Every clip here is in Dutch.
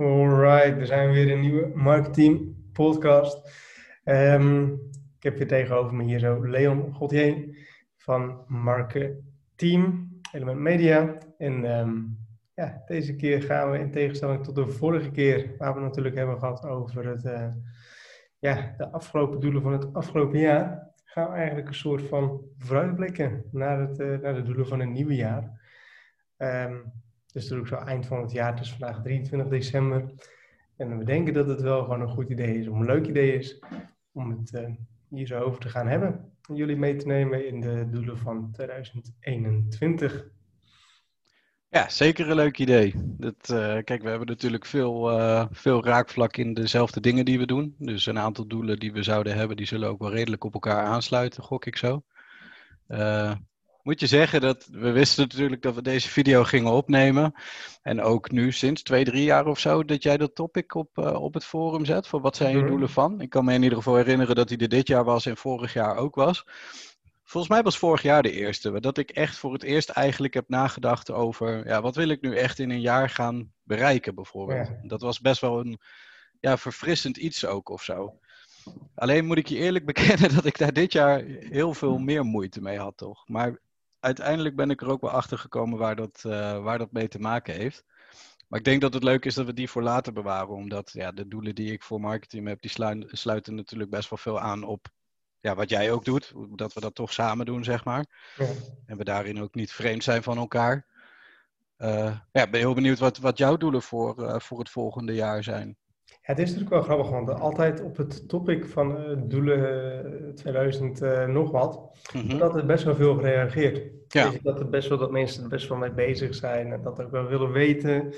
Alright, we zijn weer een nieuwe marketing podcast. Ehm, ik heb hier tegenover me hier zo Leon Godje van Marketeam, Element Media. En ehm, ja, deze keer gaan we in tegenstelling tot de vorige keer, waar we natuurlijk hebben gehad over het, uh, ja, de afgelopen doelen van het afgelopen jaar, gaan we eigenlijk een soort van vooruitblikken naar, het, uh, naar de doelen van het nieuwe jaar. Um, dus natuurlijk zo eind van het jaar, is vandaag 23 december. En we denken dat het wel gewoon een goed idee is, om een leuk idee is, om het uh, hier zo over te gaan hebben. En jullie mee te nemen in de doelen van 2021. Ja, zeker een leuk idee. Dat, uh, kijk, we hebben natuurlijk veel, uh, veel raakvlak in dezelfde dingen die we doen. Dus een aantal doelen die we zouden hebben, die zullen ook wel redelijk op elkaar aansluiten, gok ik zo. Uh, moet je zeggen dat we wisten natuurlijk dat we deze video gingen opnemen. En ook nu sinds twee, drie jaar of zo, dat jij dat topic op, uh, op het forum zet. Voor wat zijn je mhm. doelen van? Ik kan me in ieder geval herinneren dat hij er dit jaar was en vorig jaar ook was. Volgens mij was vorig jaar de eerste. Dat ik echt voor het eerst eigenlijk heb nagedacht over, ja, wat wil ik nu echt in een jaar gaan bereiken bijvoorbeeld. Ja. Dat was best wel een ja, verfrissend iets ook of zo. Alleen moet ik je eerlijk bekennen dat ik daar dit jaar heel veel meer moeite mee had, toch? Maar uiteindelijk ben ik er ook wel achter gekomen waar dat, uh, waar dat mee te maken heeft. Maar ik denk dat het leuk is dat we die voor later bewaren. Omdat ja, de doelen die ik voor marketing heb, die sluiten, sluiten natuurlijk best wel veel aan op ja, wat jij ook doet. Dat we dat toch samen doen, zeg maar. Ja. En we daarin ook niet vreemd zijn van elkaar. Uh, ja, ben heel benieuwd wat, wat jouw doelen voor, uh, voor het volgende jaar zijn. Het is natuurlijk wel grappig, want altijd op het topic van uh, doelen 2000 nog wat, mm -hmm. dat er best wel veel gereageerd. Ja. dat er best wel dat mensen er best wel mee bezig zijn en dat ook wel willen weten.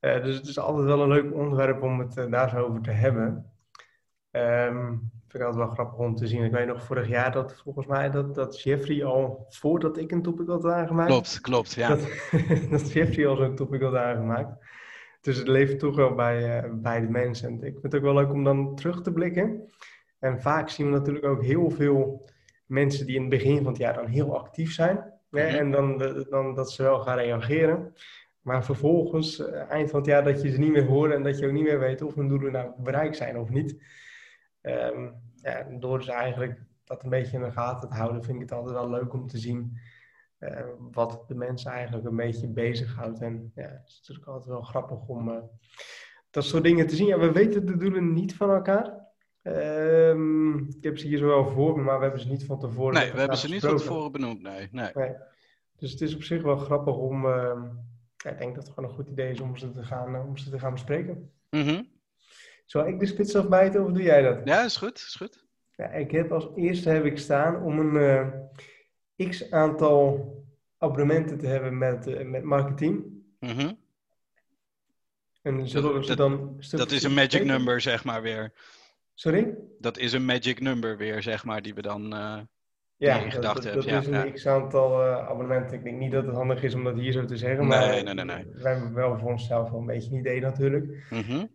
dus het is altijd wel een leuk onderwerp om het daar zo over te hebben. Um, vind ik altijd wel grappig om te zien. Ik weet nog vorig jaar dat volgens mij dat, dat Jeffrey al voordat ik een topic had aangemaakt. Klopt, klopt, ja. Dat, dat Jeffrey al zo'n topic had aangemaakt. Dus het leeft toch wel bij, uh, bij de mensen. En ik vind het ook wel leuk om dan terug te blikken. En vaak zien we natuurlijk ook heel veel mensen die in het begin van het jaar dan heel actief zijn. Hè? Mm -hmm. En dan, dan dat ze wel gaan reageren. Maar vervolgens, uh, eind van het jaar, dat je ze niet meer hoort en dat je ook niet meer weet of hun doelen nou bereikt zijn of niet. Um, ja, door ze eigenlijk dat een beetje in de gaten te houden, vind ik het altijd wel leuk om te zien uh, wat de mensen eigenlijk een beetje bezighoudt. En ja, het is natuurlijk altijd wel grappig om uh, dat soort dingen te zien. Ja, we weten de doelen niet van elkaar. Um, ik heb ze hier zo wel voor me, maar we hebben ze niet van tevoren. Nee, we hebben ze niet van tevoren benoemd, nee. nee. nee. Dus het is op zich wel grappig om. Uh, ja, ik denk dat het gewoon een goed idee is om ze te gaan, om ze te gaan bespreken. Mm -hmm. Zal ik de spits afbijten of doe jij dat? Ja, is goed. Is goed. Ja, ik heb als eerste heb ik staan om een x aantal abonnementen te hebben met, uh, met marketing. Mm -hmm. En zullen we ze dan... Dat is een magic number, zeg maar weer. Sorry? Dat is een magic number weer, zeg maar, die we dan... Uh, ja, dat, dat, dat is een ja. x-aantal uh, abonnementen. Ik denk niet dat het handig is om dat hier zo te zeggen, maar nee, nee, nee, nee. wij hebben wel voor onszelf wel een beetje een idee natuurlijk. Mm -hmm.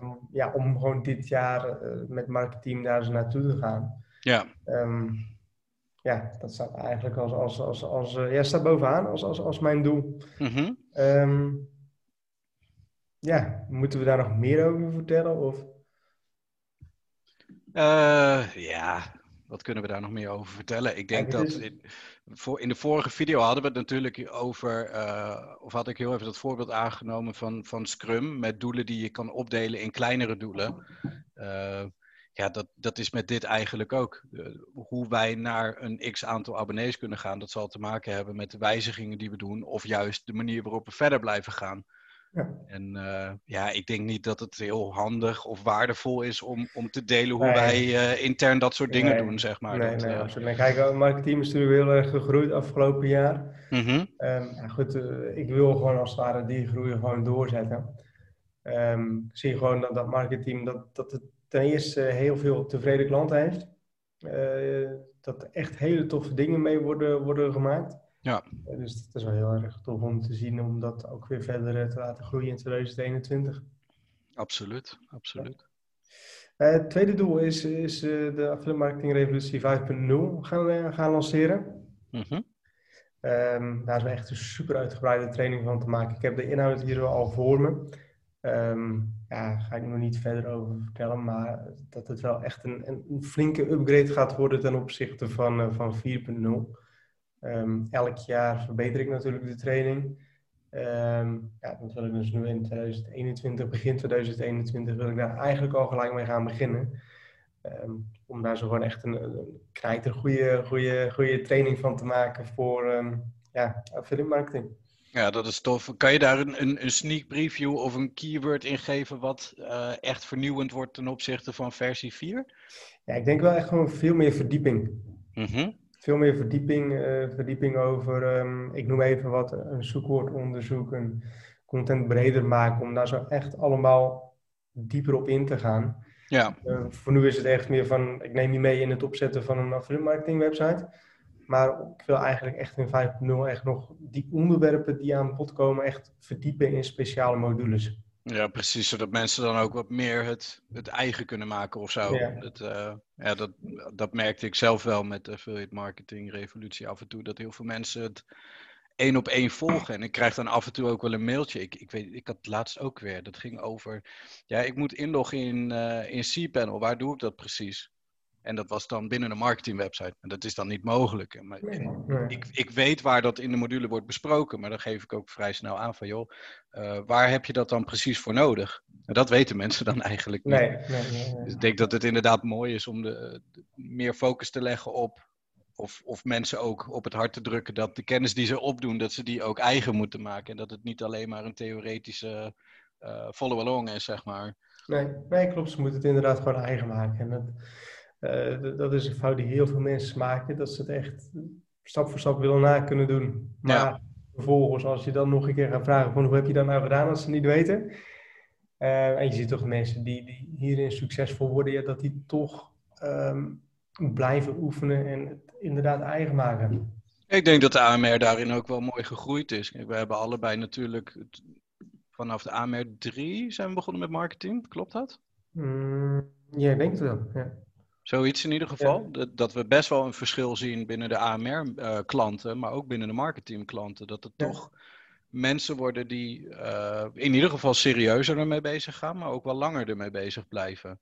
um, ja, om gewoon dit jaar uh, met marketing daar eens naartoe te gaan. Ja. Um, ja, dat staat eigenlijk als, als, als, als uh, ja, staat bovenaan als, als, als mijn doel. Mm -hmm. um, ja, moeten we daar nog meer over vertellen? Of? ja, wat kunnen we daar nog meer over vertellen? Ik denk dat in, voor, in de vorige video hadden we het natuurlijk over, uh, of had ik heel even dat voorbeeld aangenomen van, van Scrum met doelen die je kan opdelen in kleinere doelen. Uh, ja, dat, dat is met dit eigenlijk ook. Uh, hoe wij naar een x aantal abonnees kunnen gaan, dat zal te maken hebben met de wijzigingen die we doen, of juist de manier waarop we verder blijven gaan. Ja. En uh, ja, ik denk niet dat het heel handig of waardevol is om, om te delen hoe nee. wij uh, intern dat soort dingen nee. doen, zeg maar. Nee, dat, nee. Kijk, marketing is natuurlijk heel erg gegroeid afgelopen jaar. Mm -hmm. um, ja, goed, uh, ik wil gewoon als het ware die groei gewoon doorzetten. Um, ik zie gewoon dat dat marketing, dat, dat het ten eerste heel veel tevreden klanten heeft. dat er echt hele toffe dingen mee worden, worden gemaakt. Ja. Dus dat is wel heel erg tof om te zien, om dat ook weer verder te laten groeien in 2021. Absoluut, absoluut. Het tweede doel is, is de Affiliate Marketing Revolutie 5.0 gaan, gaan lanceren. Mm -hmm. um, daar is echt een super uitgebreide training van te maken. Ik heb de inhoud hier al voor me. Ehm, ja, ga ik nog niet verder over vertellen, maar dat het wel echt een, een flinke upgrade gaat worden ten opzichte van, uh, van 4.0. Ehm, elk jaar verbeter ik natuurlijk de training. Um, ja, dat wil ik dus nu in 2021, begin 2021, wil ik daar eigenlijk al gelijk mee gaan beginnen. om daar zo gewoon echt een, een goede, goede, goede training van te maken voor ja, affiliate marketing. Ja, dat is tof. Kan je daar een, een, een sneak preview of een keyword in geven wat uh, echt vernieuwend wordt ten opzichte van versie 4? Ja, ik denk wel echt gewoon veel meer verdieping. Mm Veel meer verdieping, uh, verdieping over, um, ik noem even wat, een zoekwoordonderzoek, een content breder maken, om daar zo echt allemaal dieper op in te gaan. Ja. Uh, voor nu is het echt meer van, ik neem je mee in het opzetten van een affiliate marketing website. Maar ik wil eigenlijk echt in 5.0 echt nog die onderwerpen die aan bod komen, echt verdiepen in speciale modules. Ja, precies. Zodat mensen dan ook wat meer het, het eigen kunnen maken of zo. Ja. Dat, uh, ja, dat, dat merkte ik zelf wel met de affiliate marketing revolutie af en toe. Dat heel veel mensen het één op één volgen. En ik krijg dan af en toe ook wel een mailtje. Ik, ik, weet, ik had het laatst ook weer. Dat ging over. Ja, ik moet inloggen in, uh, in cPanel. Waar doe ik dat precies? En dat was dan binnen een marketingwebsite. En dat is dan niet mogelijk. Maar ik, ik weet waar dat in de module wordt besproken, maar dan geef ik ook vrij snel aan van joh, uh, waar heb je dat dan precies voor nodig? En dat weten mensen dan eigenlijk niet. Nee, nee, nee, dus ik denk dat het inderdaad mooi is om de, de, meer focus te leggen op, of, of mensen ook op het hart te drukken dat de kennis die ze opdoen, dat ze die ook eigen moeten maken. En dat het niet alleen maar een theoretische uh, follow-along is, zeg maar. Nee, nee, klopt. Ze moeten het inderdaad gewoon eigen maken. En dat uh, dat is een fout die heel veel mensen maken, dat ze het echt stap voor stap willen na kunnen doen. Maar ja. vervolgens, als je dan nog een keer gaat vragen van hoe heb je dat nou gedaan als ze niet weten. Uh, en je ziet toch mensen die, die hierin succesvol worden, ja, dat die toch um, blijven oefenen en het inderdaad eigen maken. Ik denk dat de AMR daarin ook wel mooi gegroeid is. We hebben allebei natuurlijk vanaf de AMR 3 zijn we begonnen met marketing. Klopt dat? Mm, ja, ik denk het wel. Ja. Zoiets in ieder geval. Dat, dat, we best wel een verschil zien binnen de AMR-klanten, eh, maar ook binnen de marketingklanten. Dat er toch mensen worden die uh, in ieder geval serieuzer ermee bezig gaan, maar ook wel langer ermee bezig blijven.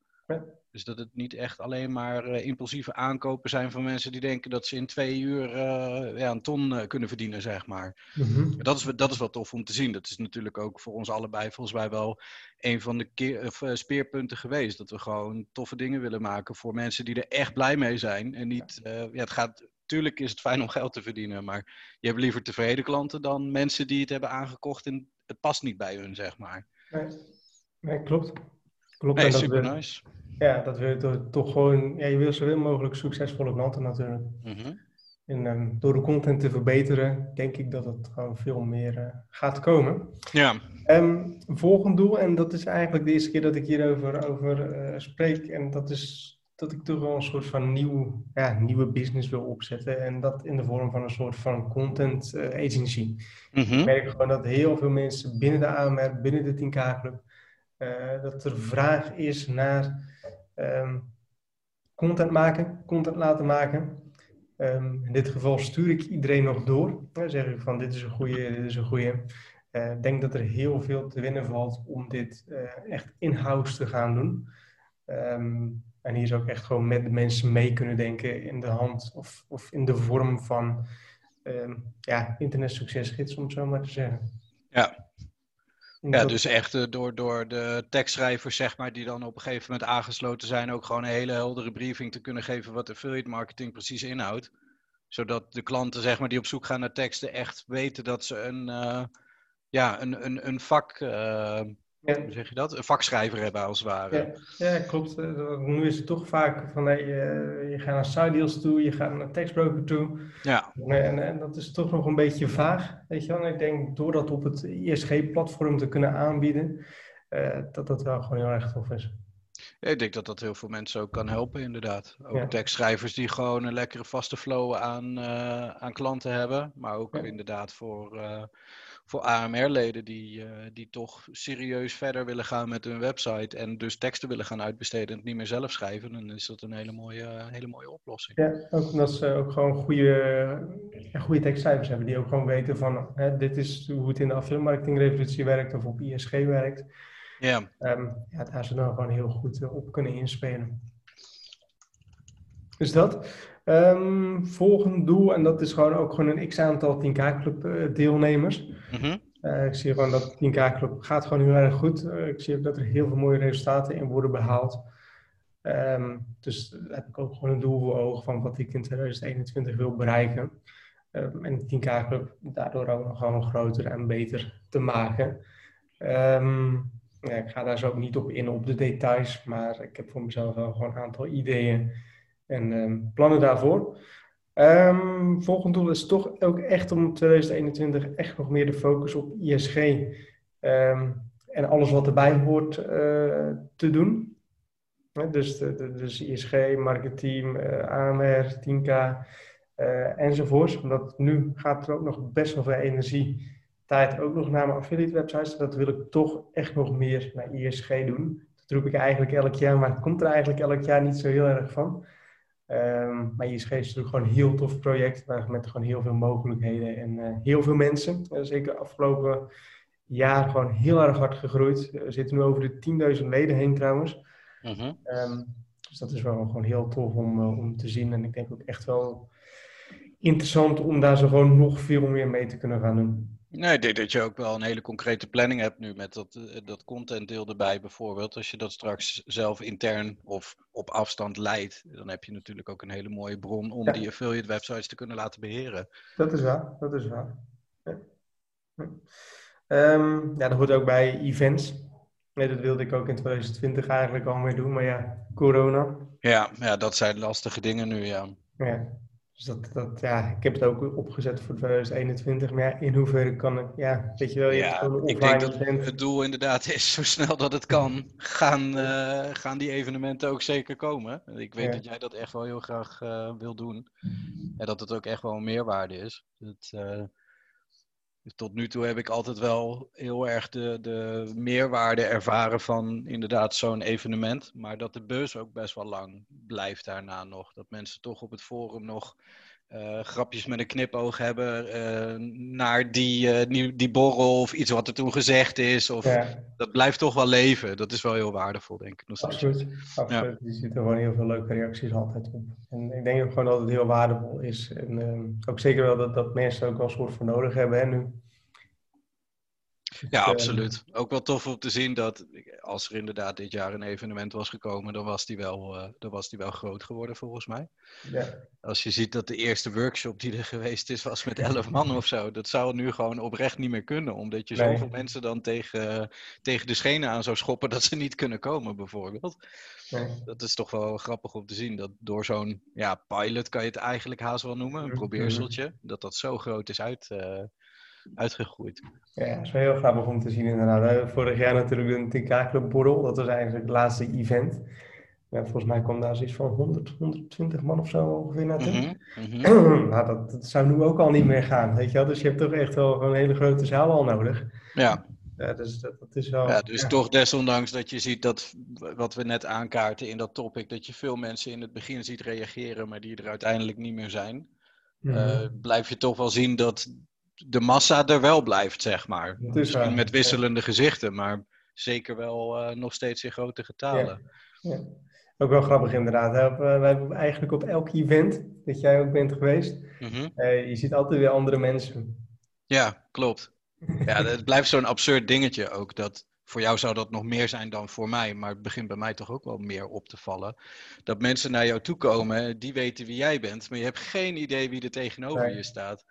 Dus dat het niet echt alleen maar uh, impulsieve aankopen zijn van mensen die denken dat ze in twee uur uh, ja, een ton uh, kunnen verdienen, zeg maar. Mm-hmm. Dat, is, dat is wel tof om te zien. Dat is natuurlijk ook voor ons allebei volgens mij wel een van de keer, of, speerpunten geweest. Dat we gewoon toffe dingen willen maken voor mensen die er echt blij mee zijn. En niet, ja, het gaat, tuurlijk is het fijn om geld te verdienen, maar je hebt liever tevreden klanten dan mensen die het hebben aangekocht en het past niet bij hun, zeg maar. Nee, nee klopt. Klopt. Nee, super nice. Ja, dat wil je toch gewoon, ja, je wil zoveel mogelijk succesvolle klanten natuurlijk. Mm-hmm. En um, door de content te verbeteren, denk ik dat het gewoon veel meer uh, gaat komen. Ja. Um, volgend doel, en dat is eigenlijk de eerste keer dat ik hierover over, uh, spreek, en dat is dat ik toch wel een soort van nieuw, ja, nieuwe business wil opzetten. En dat in de vorm van een soort van content uh, agency. Mm-hmm. Ik merk gewoon dat heel veel mensen binnen de AMR, binnen de 10K-club, dat er vraag is naar um, content maken, content laten maken. Um, in dit geval stuur ik iedereen nog door. Dan zeg ik van dit is een goede, dit is een goede. Ik uh, denk dat er heel veel te winnen valt om dit uh, echt in-house te gaan doen. Um, en hier zou ik echt gewoon met de mensen mee kunnen denken in de hand of, of in de vorm van ja, internet succesgids, om het zo maar te zeggen. Ja, ja, dus echt uh, door, door de tekstschrijvers, zeg maar, die dan op een gegeven moment aangesloten zijn, ook gewoon een hele heldere briefing te kunnen geven wat affiliate marketing precies inhoudt. Zodat de klanten, zeg maar, die op zoek gaan naar teksten, echt weten dat ze een, uh, ja, een, een, een vak, uh, ja. hoe zeg je dat? Een vakschrijver hebben, als het ware. Ja, ja klopt. Nu is het toch vaak van, hey, je, je gaat naar side deals toe, je gaat naar tekstbroker toe. Ja. En, en, dat is toch nog een beetje vaag, weet je wel. En ik denk, door dat op het ISG-platform te kunnen aanbieden, uh, dat dat wel gewoon heel erg tof is. Ja, ik denk dat dat heel veel mensen ook kan helpen, inderdaad. Ook ja. tekstschrijvers die gewoon een lekkere vaste flow aan, uh, aan klanten hebben. Maar ook inderdaad voor, uh, voor AMR-leden die, uh, die toch serieus verder willen gaan met hun website. En dus teksten willen gaan uitbesteden en het niet meer zelf schrijven. Dan is dat een hele mooie, hele mooie oplossing. Ja, ook omdat ze ook gewoon goede, goede tekstschrijvers hebben. Die ook gewoon weten van, hè, dit is hoe het in de affiliate werkt of op ISG werkt. Ja. Ehm, ja, daar ze dan gewoon heel goed eh, op kunnen inspelen. Dus dat. Um, volgend doel, en dat is gewoon ook gewoon een x-aantal 10K Club uh, deelnemers. Mhm. Uh, ik zie gewoon dat 10K Club gaat gewoon heel erg goed. Uh, ik zie ook dat er heel veel mooie resultaten in worden behaald. Um, dus daar heb ik ook gewoon een doel voor ogen van wat ik in 2021 wil bereiken. Um, en de 10K Club daardoor ook nog gewoon groter en beter te maken. Um, ja, ik ga daar zo ook niet op in op de details, maar ik heb voor mezelf wel gewoon een aantal ideeën en plannen daarvoor. Um, volgend doel is toch ook echt om 2021 echt nog meer de focus op ISG um, en alles wat erbij hoort uh, te doen. Dus, de, dus ISG, marketing, uh, AMR, 10K uh, enzovoorts. Omdat nu gaat er ook nog best wel veel energie, tijd ook nog naar mijn affiliate websites. Dat wil ik toch echt nog meer naar ISG doen. Dat roep ik eigenlijk elk jaar, maar het komt er eigenlijk elk jaar niet zo heel erg van. Um, maar ISG is natuurlijk gewoon een heel tof project, met gewoon heel veel mogelijkheden en uh, heel veel mensen. Uh, zeker afgelopen jaar gewoon heel erg hard gegroeid. We zitten nu over de 10.000 leden heen trouwens. -huh. um, dus dat is wel gewoon heel tof om, uh, om te zien. En ik denk ook echt wel interessant om daar zo gewoon nog veel meer mee te kunnen gaan doen. Nee, ik denk dat je ook wel een hele concrete planning hebt nu met dat, dat contentdeel erbij bijvoorbeeld. Als je dat straks zelf intern of op afstand leidt, dan heb je natuurlijk ook een hele mooie bron om ja. die affiliate websites te kunnen laten beheren. Dat is waar, dat is waar. Ja, um, ja dat hoort ook bij events. Nee, dat wilde ik ook in 2020 eigenlijk al mee doen, maar ja, corona. Ja, ja dat zijn lastige dingen nu, ja. Ja, dus dat, dat, ja, ik heb het ook opgezet voor 2021, maar ja, in hoeverre kan ik, ja, weet je wel, je ja, ik denk dat event. het doel inderdaad is, zo snel dat het kan, gaan, uh, gaan die evenementen ook zeker komen. Ik weet ja. dat jij dat echt wel heel graag uh, wil doen en dat het ook echt wel een meerwaarde is. Uh, tot nu toe heb ik altijd wel heel erg de, de meerwaarde ervaren van inderdaad zo'n evenement. Maar dat de bus ook best wel lang blijft daarna nog. Dat mensen toch op het forum nog uh, grapjes met een knipoog hebben uh, naar die, uh, die, die, borrel of iets wat er toen gezegd is. Of, ja. Dat blijft toch wel leven. Dat is wel heel waardevol, denk ik. Nog absoluut. absoluut. Ja. Je ziet er gewoon heel veel leuke reacties altijd op. En ik denk ook gewoon dat het heel waardevol is. En ook zeker wel dat, dat mensen ook wel een soort voor nodig hebben hè, nu. Ja, absoluut. Ook wel tof om te zien dat als er inderdaad dit jaar een evenement was gekomen, dan was die wel, uh, dan was die wel groot geworden volgens mij. Ja. Als je ziet dat de eerste workshop die er geweest is, was met elf man of zo. Dat zou nu gewoon oprecht niet meer kunnen, omdat je nee. zoveel mensen dan tegen, tegen de schenen aan zou schoppen dat ze niet kunnen komen, bijvoorbeeld. Nee. Dat is toch wel grappig om te zien, dat door zo'n ja, pilot kan je het eigenlijk haast wel noemen, een probeerseltje, dat dat zo groot is uit. Uh, uitgegroeid. Ja, dat is wel heel grappig om te zien inderdaad. We hebben vorig jaar natuurlijk een TK Club borrel. Dat was eigenlijk het laatste event. Ja, volgens mij kwam daar zoiets van 100, 120 man of zo ongeveer naartoe. Mm -hmm. nou, dat, dat, zou nu ook al niet meer gaan, weet je wel. Dus je hebt toch echt wel een hele grote zaal al nodig. Ja. Ja, dus dat, dat is wel... Ja, dus ja. toch desondanks dat je ziet dat, wat we net aankaarten in dat topic, dat je veel mensen in het begin ziet reageren, maar die er uiteindelijk niet meer zijn. Mm -hmm. uh, blijf je toch wel zien dat de massa er wel blijft, zeg maar. Misschien met wisselende ja. gezichten, maar zeker wel uh, nog steeds in grote getalen. Ja. Ja. Ook wel grappig inderdaad. Hè? Uh, wij hebben eigenlijk op elk event dat jij ook bent geweest, mm -hmm. uh, je ziet altijd weer andere mensen. Ja, klopt. Ja, het blijft zo'n absurd dingetje ook. Dat voor jou zou dat nog meer zijn dan voor mij, maar het begint bij mij toch ook wel meer op te vallen. Dat mensen naar jou toe komen, die weten wie jij bent, maar je hebt geen idee wie er tegenover nee. je staat.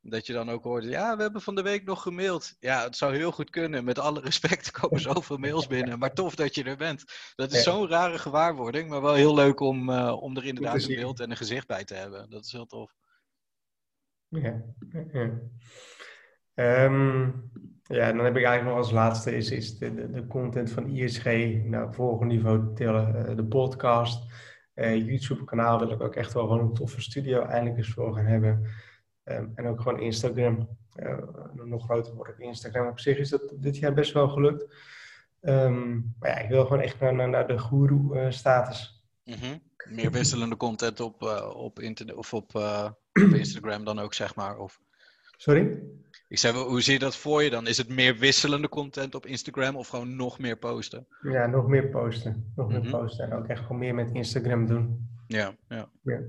Dat je dan ook hoorde, ja, we hebben van de week nog gemaild. Ja, het zou heel goed kunnen. Met alle respect komen zoveel mails binnen. Maar tof dat je er bent. Dat is zo'n rare gewaarwording, maar wel heel leuk om, uh, om er inderdaad een beeld en een gezicht bij te hebben. Dat is heel tof. Ja, ja. Um, ja dan heb ik eigenlijk nog als laatste is, is de, de, content van ISG naar nou, volgende niveau tillen. Uh, de podcast, uh, YouTube kanaal wil ik ook echt wel gewoon een toffe studio eindelijk eens voor gaan hebben. Um, en ook gewoon Instagram. Uh, nog groter worden op Instagram. Op zich is dat dit jaar best wel gelukt. Um, maar ja, ik wil gewoon echt naar, naar, naar de guru-status. Uh, mm -hmm. Meer wisselende content op, uh, op, internet, of op, op Instagram dan ook, zeg maar. Of... Sorry? Ik zei, hoe zie je dat voor je dan? Is het meer wisselende content op Instagram of gewoon nog meer posten? Ja, nog meer posten. Nog meer mhm. posten en ook echt gewoon meer met Instagram doen. Ja, ja. ja.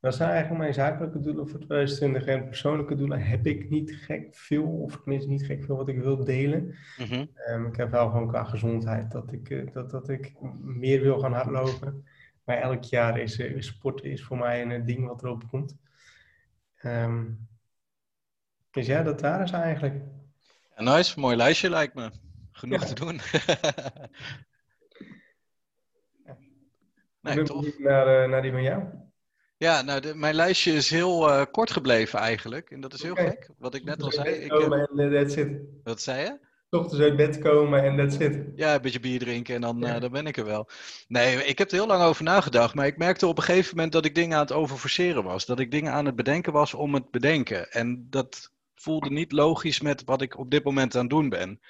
Dat zijn eigenlijk mijn zakelijke doelen voor 2020. En persoonlijke doelen heb ik niet gek veel, of tenminste niet gek veel wat ik wil delen. Mm ik heb wel gewoon qua gezondheid dat ik, eh, dat, dat ik meer wil gaan hardlopen. Maar elk jaar is, uh, sport is voor mij een ding wat erop komt. Um, dus ja, dat waren ze eigenlijk. nice, mooi lijstje lijkt me. Genoeg te doen. nee, tof. Naar, uh, naar die van jou. Ja, nou, de, mijn lijstje is heel uh, kort gebleven eigenlijk. En dat is heel gek. Wat ik net al zei. Ik en that's it. Wat zei je? Ochtends uit bed komen en that's it. Ja, een beetje bier drinken en dan, ja. uh, dan ben ik er wel. Nee, ik heb er heel lang over nagedacht. Maar ik merkte op een gegeven moment dat ik dingen aan het overforceren was. Dat ik dingen aan het bedenken was om het bedenken. En dat voelde niet logisch met wat ik op dit moment aan het doen ben.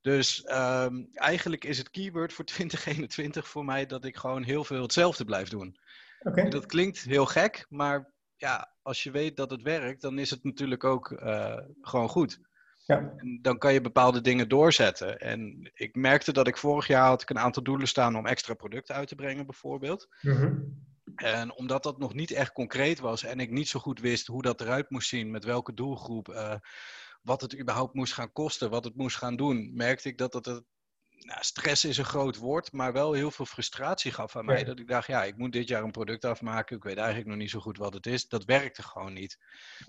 Dus um, eigenlijk is het keyword voor 2021 voor mij dat ik gewoon heel veel hetzelfde blijf doen. Okay. Dat klinkt heel gek, maar ja, als je weet dat het werkt, dan is het natuurlijk ook uh, gewoon goed. Ja. En dan kan je bepaalde dingen doorzetten. En ik merkte dat ik vorig jaar had ik een aantal doelen staan om extra producten uit te brengen, bijvoorbeeld. Mm -hmm. En omdat dat nog niet echt concreet was en ik niet zo goed wist hoe dat eruit moest zien, met welke doelgroep, uh, wat het überhaupt moest gaan kosten, wat het moest gaan doen, merkte ik dat het, het nou, stress is een groot woord, maar wel heel veel frustratie gaf aan mij. Dat ik dacht, ja, ik moet dit jaar een product afmaken. Ik weet eigenlijk nog niet zo goed wat het is. Dat werkte gewoon niet.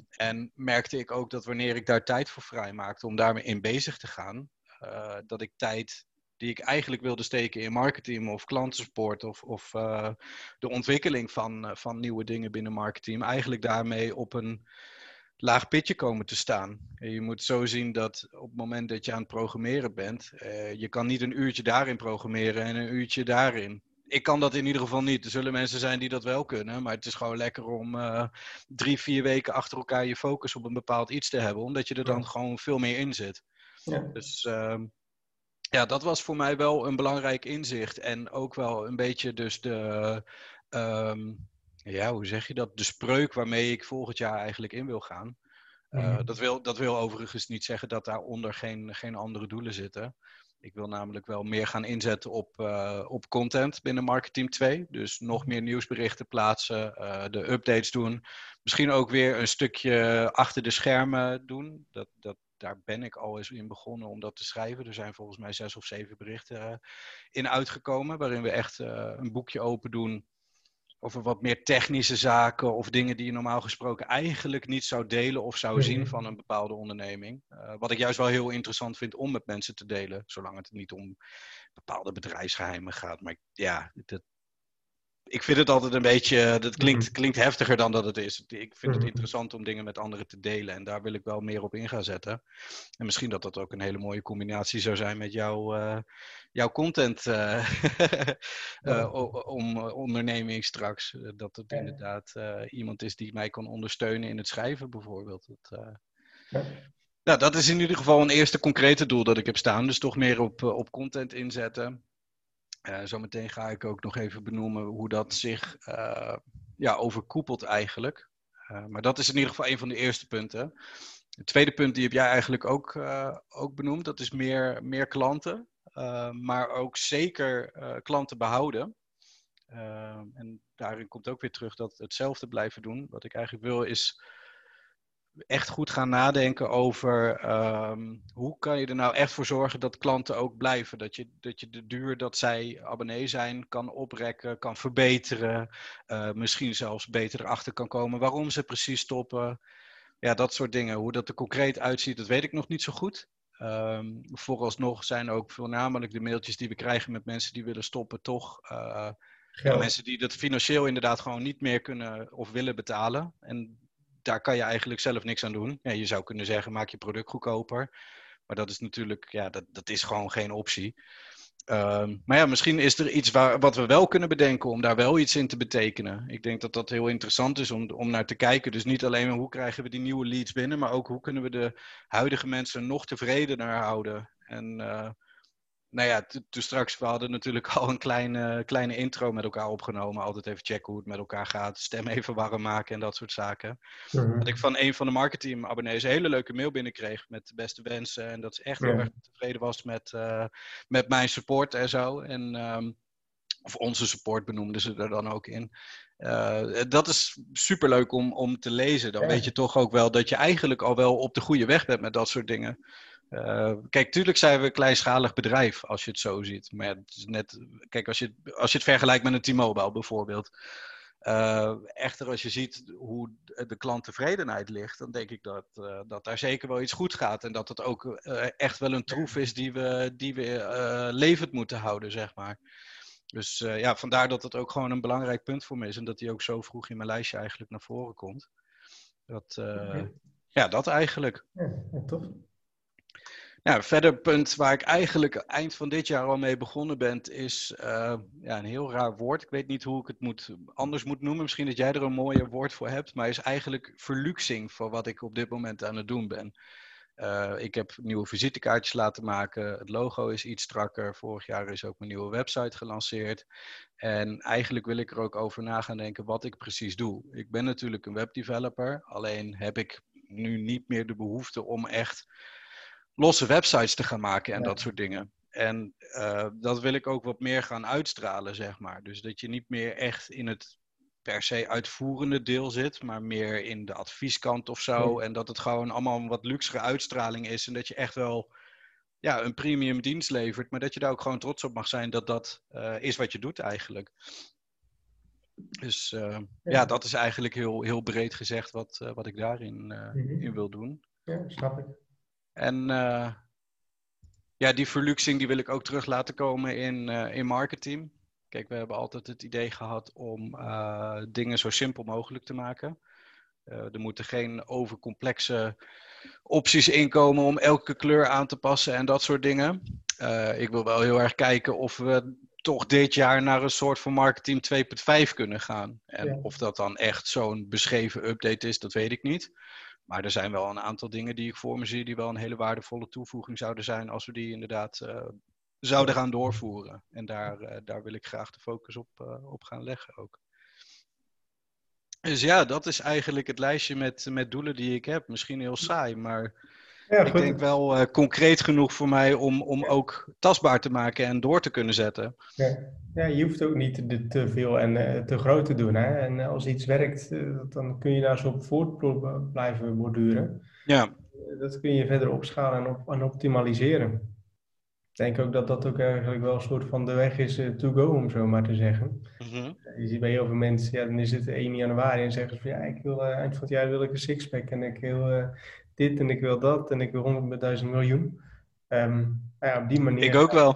En merkte ik ook dat wanneer ik daar tijd voor vrij maakte om daarmee in bezig te gaan, uh, dat ik tijd die ik eigenlijk wilde steken in marketing of klantensupport of, of uh, de ontwikkeling van, uh, van nieuwe dingen binnen marketing, eigenlijk daarmee op een laag pitje komen te staan. je moet zo zien dat op het moment dat je aan het programmeren bent, uh, je kan niet een uurtje daarin programmeren en een uurtje daarin. Ik kan dat in ieder geval niet. Er zullen mensen zijn die dat wel kunnen, maar het is gewoon lekker om drie, vier weken achter elkaar je focus op een bepaald iets te hebben, omdat je er dan gewoon veel meer in zit. Ja. Dus ehm, ja, dat was voor mij wel een belangrijk inzicht. En ook wel een beetje dus de, um, ja, hoe zeg je dat? De spreuk waarmee ik volgend jaar eigenlijk in wil gaan. Uh, dat, wil, dat wil overigens niet zeggen dat daaronder geen, geen andere doelen zitten. Ik wil namelijk wel meer gaan inzetten op, uh, op content binnen Marketing 2. Dus nog meer nieuwsberichten plaatsen, uh, de updates doen. Misschien ook weer een stukje achter de schermen doen. Dat, dat, daar ben ik al eens in begonnen om dat te schrijven. Er zijn volgens mij zes of zeven berichten in uitgekomen, waarin we echt een boekje open doen over wat meer technische zaken of dingen die je normaal gesproken eigenlijk niet zou delen of zou zien mhm. van een bepaalde onderneming. Uh, wat ik juist wel heel interessant vind om met mensen te delen, zolang het niet om bepaalde bedrijfsgeheimen gaat. Maar ja, dat, ik vind het altijd een beetje, dat klinkt, mhm. klinkt heftiger dan dat het is. Ik vind het mhm. interessant om dingen met anderen te delen en daar wil ik wel meer op in gaan zetten. En misschien dat dat ook een hele mooie combinatie zou zijn met jouw, uh, jouw content uh, uh, om onderneming straks. Dat het inderdaad iemand is die mij kan ondersteunen in het schrijven bijvoorbeeld. Dat, ja. Nou, dat is in ieder geval een eerste concrete doel dat ik heb staan. Dus toch meer op, op content inzetten. Uh, zometeen ga ik ook nog even benoemen hoe dat zich uh, ja, overkoepelt eigenlijk. Uh, maar dat is in ieder geval een van de eerste punten. Het tweede punt, die heb jij eigenlijk ook, ook benoemd. Dat is meer, meer klanten, maar ook zeker klanten behouden. en daarin komt ook weer terug dat hetzelfde blijven doen. Wat ik eigenlijk wil is echt goed gaan nadenken over um, hoe kan je er nou echt voor zorgen dat klanten ook blijven. Dat je, dat je de duur dat zij abonnee zijn kan oprekken, kan verbeteren. Uh, misschien zelfs beter erachter kan komen waarom ze precies stoppen. Ja, dat soort dingen. Hoe dat er concreet uitziet, dat weet ik nog niet zo goed. Um, vooralsnog zijn ook voornamelijk de mailtjes die we krijgen met mensen die willen stoppen, toch uh, ja. mensen die dat financieel inderdaad gewoon niet meer kunnen of willen betalen. En daar kan je eigenlijk zelf niks aan doen. Ja, je zou kunnen zeggen, maak je product goedkoper. Maar dat is natuurlijk, ja, dat, dat is gewoon geen optie. Uh, maar ja, misschien is er iets waar, wat we wel kunnen bedenken om daar wel iets in te betekenen. Ik denk dat dat heel interessant is om, om naar te kijken. Dus niet alleen hoe krijgen we die nieuwe leads binnen, maar ook hoe kunnen we de huidige mensen nog tevredener houden. En uh, nou ja, toen straks, we hadden natuurlijk al een kleine, kleine intro met elkaar opgenomen. Altijd even checken hoe het met elkaar gaat. Stem even warm maken en dat soort zaken. Mhm. Dat ik van een van de marketing abonnees een hele leuke mail binnenkreeg met de beste wensen. En dat ze echt heel erg tevreden was met, uh, met mijn support en zo. En, um, of onze support benoemden ze er dan ook in. Uh, dat is superleuk om, om te lezen. Dan weet je toch ook wel dat je eigenlijk al wel op de goede weg bent met dat soort dingen. Uh, kijk, tuurlijk zijn we een kleinschalig bedrijf als je het zo ziet. Maar het is net, kijk, als je, als je het vergelijkt met een T-Mobile bijvoorbeeld. Uh, echter, als je ziet hoe de klanttevredenheid ligt, dan denk ik dat, uh, dat daar zeker wel iets goed gaat. En dat het ook echt wel een troef is die we, die we levend moeten houden, zeg maar. Dus ja, vandaar dat het ook gewoon een belangrijk punt voor me is. En dat die ook zo vroeg in mijn lijstje eigenlijk naar voren komt. Dat, okay. Ja, dat eigenlijk. Ja, tof. Ja, verder punt waar ik eigenlijk eind van dit jaar al mee begonnen ben, is uh, ja, een heel raar woord. Ik weet niet hoe ik het moet, anders moet noemen. Misschien dat jij er een mooier woord voor hebt. Maar is eigenlijk verluxing voor wat ik op dit moment aan het doen ben. Uh, ik heb nieuwe visitekaartjes laten maken. Het logo is iets strakker. Vorig jaar is ook mijn nieuwe website gelanceerd. En eigenlijk wil ik er ook over na gaan denken wat ik precies doe. Ik ben natuurlijk een webdeveloper. Alleen heb ik nu niet meer de behoefte om echt losse websites te gaan maken en dat soort dingen. En uh, dat wil ik ook wat meer gaan uitstralen, zeg maar. Dus dat je niet meer echt in het per se uitvoerende deel zit, maar meer in de advieskant of zo. En dat het gewoon allemaal een wat luxere uitstraling is. En dat je echt wel ja, een premium dienst levert, maar dat je daar ook gewoon trots op mag zijn dat dat uh, is wat je doet eigenlijk. Dus uh, ja. ja. dat is eigenlijk heel, heel breed gezegd wat, wat ik daarin -hmm. in wil doen. Ja, snap ik. En uh, ja, die verluxing die wil ik ook terug laten komen in, uh, in marketing. Kijk, we hebben altijd het idee gehad om uh, dingen zo simpel mogelijk te maken. er moeten geen overcomplexe opties inkomen om elke kleur aan te passen en dat soort dingen. ik wil wel heel erg kijken of we toch dit jaar naar een soort van marketing 2.5 kunnen gaan. En ja. of dat dan echt zo'n beschreven update is, dat weet ik niet. Maar er zijn wel een aantal dingen die ik voor me zie die wel een hele waardevolle toevoeging zouden zijn als we die inderdaad uh, zouden gaan doorvoeren. En daar, uh, daar wil ik graag de focus op, uh, op gaan leggen ook. Dus ja, dat is eigenlijk het lijstje met, met doelen die ik heb. Misschien heel saai, maar ja, ik denk wel uh, concreet genoeg voor mij om, om ook tastbaar te maken en door te kunnen zetten. Ja, ja je hoeft ook niet te, te veel en uh, te groot te doen. Hè? En als iets werkt, uh, dan kun je daar zo op voort blijven borduren. Ja. Dat kun je verder opschalen en, op, en optimaliseren. Ik denk ook dat dat ook eigenlijk wel een soort van de weg is to go, om zo maar te zeggen. -hmm. Je ziet bij heel veel mensen, ja, dan is het 1 januari en zeggen ze van ja, ik wil eind van het jaar wil ik een sixpack en ik wil dit en ik wil dat en ik wil 100.000 miljoen. Um, nou ja, op die manier. Ik ook wel.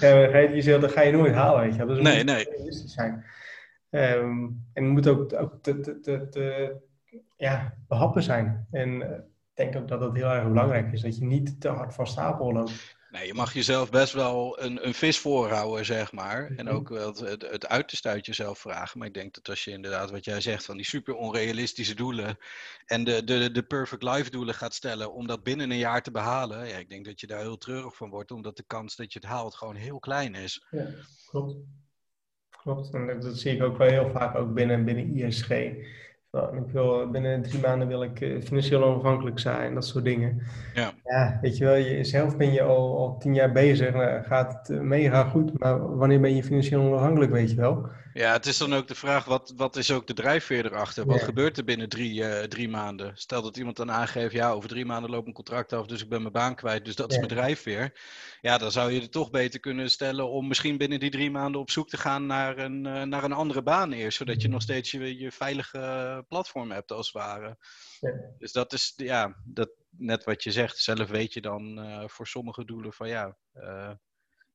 ja, ga je jezelf, dat ga je nooit halen, weet je. Dat nee, nee. realistisch zijn. Um, en het moet ook, ook te, te, te, te, ja, behappen zijn. En uh, denk ook dat dat heel erg belangrijk is. Dat je niet te hard van stapel loopt. Nee, je mag jezelf best wel een, een vis voorhouden, zeg maar. En mhm. ook wel het, het, het uiterste uit jezelf vragen. Maar ik denk dat als je inderdaad, wat jij zegt, van die super onrealistische doelen en de, de, de perfect life doelen gaat stellen om dat binnen een jaar te behalen. Ja, ik denk dat je daar heel treurig van wordt, omdat de kans dat je het haalt gewoon heel klein is. Ja, klopt. Klopt. En dat zie ik ook wel heel vaak ook binnen, binnen ISG ik wil, binnen drie maanden wil ik eh, financieel onafhankelijk zijn, dat soort dingen. Ja. ja, weet je wel, je, zelf ben je al, al tien jaar bezig, nou, gaat het eh, mega goed, maar wanneer ben je financieel onafhankelijk, weet je wel? Ja, het is dan ook de vraag, wat, wat is ook de drijfveer erachter? Wat gebeurt er binnen drie, uh, drie maanden? Stel dat iemand dan aangeeft, ja, over drie maanden loopt een contract af, dus ik ben mijn baan kwijt, dus dat is mijn drijfveer. Ja, dan zou je er toch beter kunnen stellen om misschien binnen die drie maanden op zoek te gaan naar een, uh, naar een andere baan eerst, zodat je nog steeds je, je veilige platform hebt, als het ware. Ja. Dus dat is, ja, dat, net wat je zegt, zelf weet je dan uh, voor sommige doelen van ja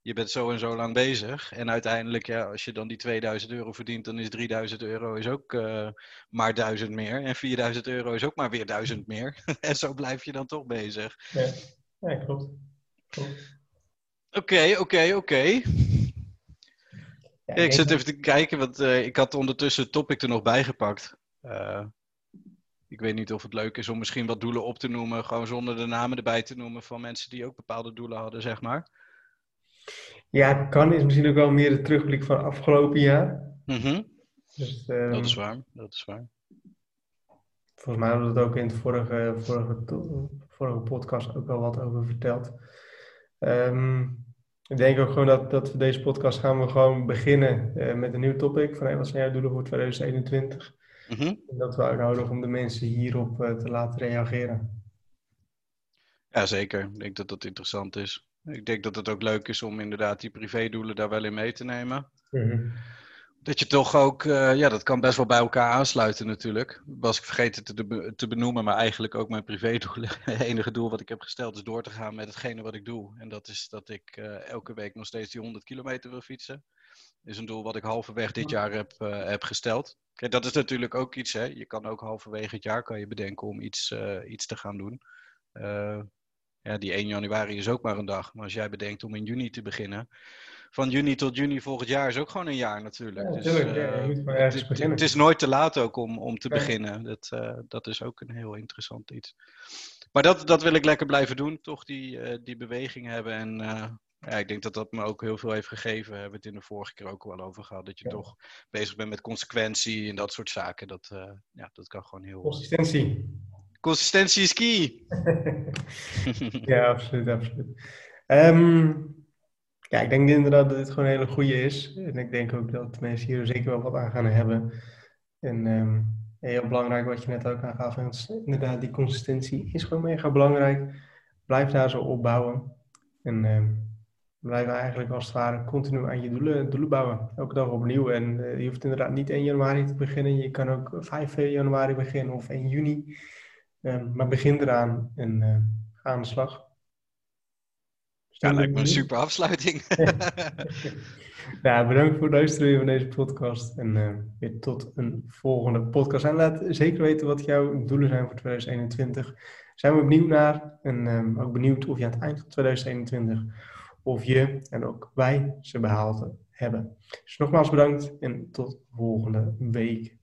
je bent zo en zo lang bezig. En uiteindelijk, ja, als je dan die 2000 euro verdient, dan is 3000 euro is ook uh, maar 1000 meer. En 4000 euro is ook maar weer 1000 meer. en zo blijf je dan toch bezig. Ja, ja klopt. Oké, oké, oké. Ik zit even te kijken, want uh, ik had ondertussen het topic er nog bij gepakt. Uh, Ik weet niet of het leuk is om misschien wat doelen op te noemen, gewoon zonder de namen erbij te noemen van mensen die ook bepaalde doelen hadden, zeg maar. Ja, kan is misschien ook wel meer de terugblik van afgelopen jaar. Mhm. Dus, Dat ehm, is waar, dat is waar. Volgens mij hadden we het ook in de vorige, vorige, vorige podcast ook al wat over verteld. Ehm, ik denk ook gewoon dat, dat we deze podcast gaan we gewoon beginnen eh, met een nieuw topic. Van hey, wat zijn jouw doelen voor 2021? Mhm. En dat we uitnodigen om de mensen hierop eh, te laten reageren. Ja, zeker. Ik denk dat dat interessant is. Ik denk dat het ook leuk is om inderdaad die privédoelen daar wel in mee te nemen. Dat je toch ook, eh, ja, dat kan best wel bij elkaar aansluiten natuurlijk. Was ik vergeten te, be- te benoemen, maar eigenlijk ook mijn privédoelen. Het enige doel wat ik heb gesteld is door te gaan met hetgene wat ik doe. En dat is dat ik eh, elke week nog steeds die 100 kilometer wil fietsen. is een doel wat ik halverwege dit jaar heb, eh, heb gesteld. Kijk, dat is natuurlijk ook iets, hè. Je kan ook halverwege het jaar kan je bedenken om iets, iets te gaan doen. Ja, die 1 januari is ook maar een dag. Maar als jij bedenkt om in juni te beginnen, van juni tot juni volgend jaar is ook gewoon een jaar natuurlijk. Ja, dus, natuurlijk, ja, je eh, moet gewoon ergens het- beginnen. Het is nooit te laat ook om, om te beginnen. Dat, eh, dat is ook een heel interessant iets. Maar dat, dat wil ik lekker blijven doen. Toch die, eh, die beweging hebben. En ja, ik denk dat dat me ook heel veel heeft gegeven. We hebben het in de vorige keer ook wel over gehad. Dat je Ja. toch bezig bent met consequentie en dat soort zaken. Dat, ja, dat kan gewoon heel... Consistentie. Consistentie is key! Ja, absoluut, absoluut. Ehm, ja, ik denk inderdaad dat dit gewoon een hele goede is. En ik denk ook dat mensen hier zeker wel wat aan gaan hebben. En ehm, heel belangrijk wat je net ook aangaf, en inderdaad die consistentie is gewoon mega belangrijk. Blijf daar zo opbouwen. En ehm, blijf eigenlijk als het ware continu aan je doelen, doelen bouwen. Elke dag opnieuw. En eh, je hoeft inderdaad niet 1 januari te beginnen. Je kan ook 5 januari beginnen of 1 juni. Ehm, maar begin eraan en eh, ga aan de slag. Ja, lijkt me een super afsluiting. Ja, bedankt voor het luisteren van deze podcast. En eh, weer tot een volgende podcast. En laat zeker weten wat jouw doelen zijn voor 2021. Zijn we benieuwd naar. En eh, ook benieuwd of je aan het eind van 2021 of je en ook wij ze behaald hebben. Dus nogmaals bedankt en tot volgende week.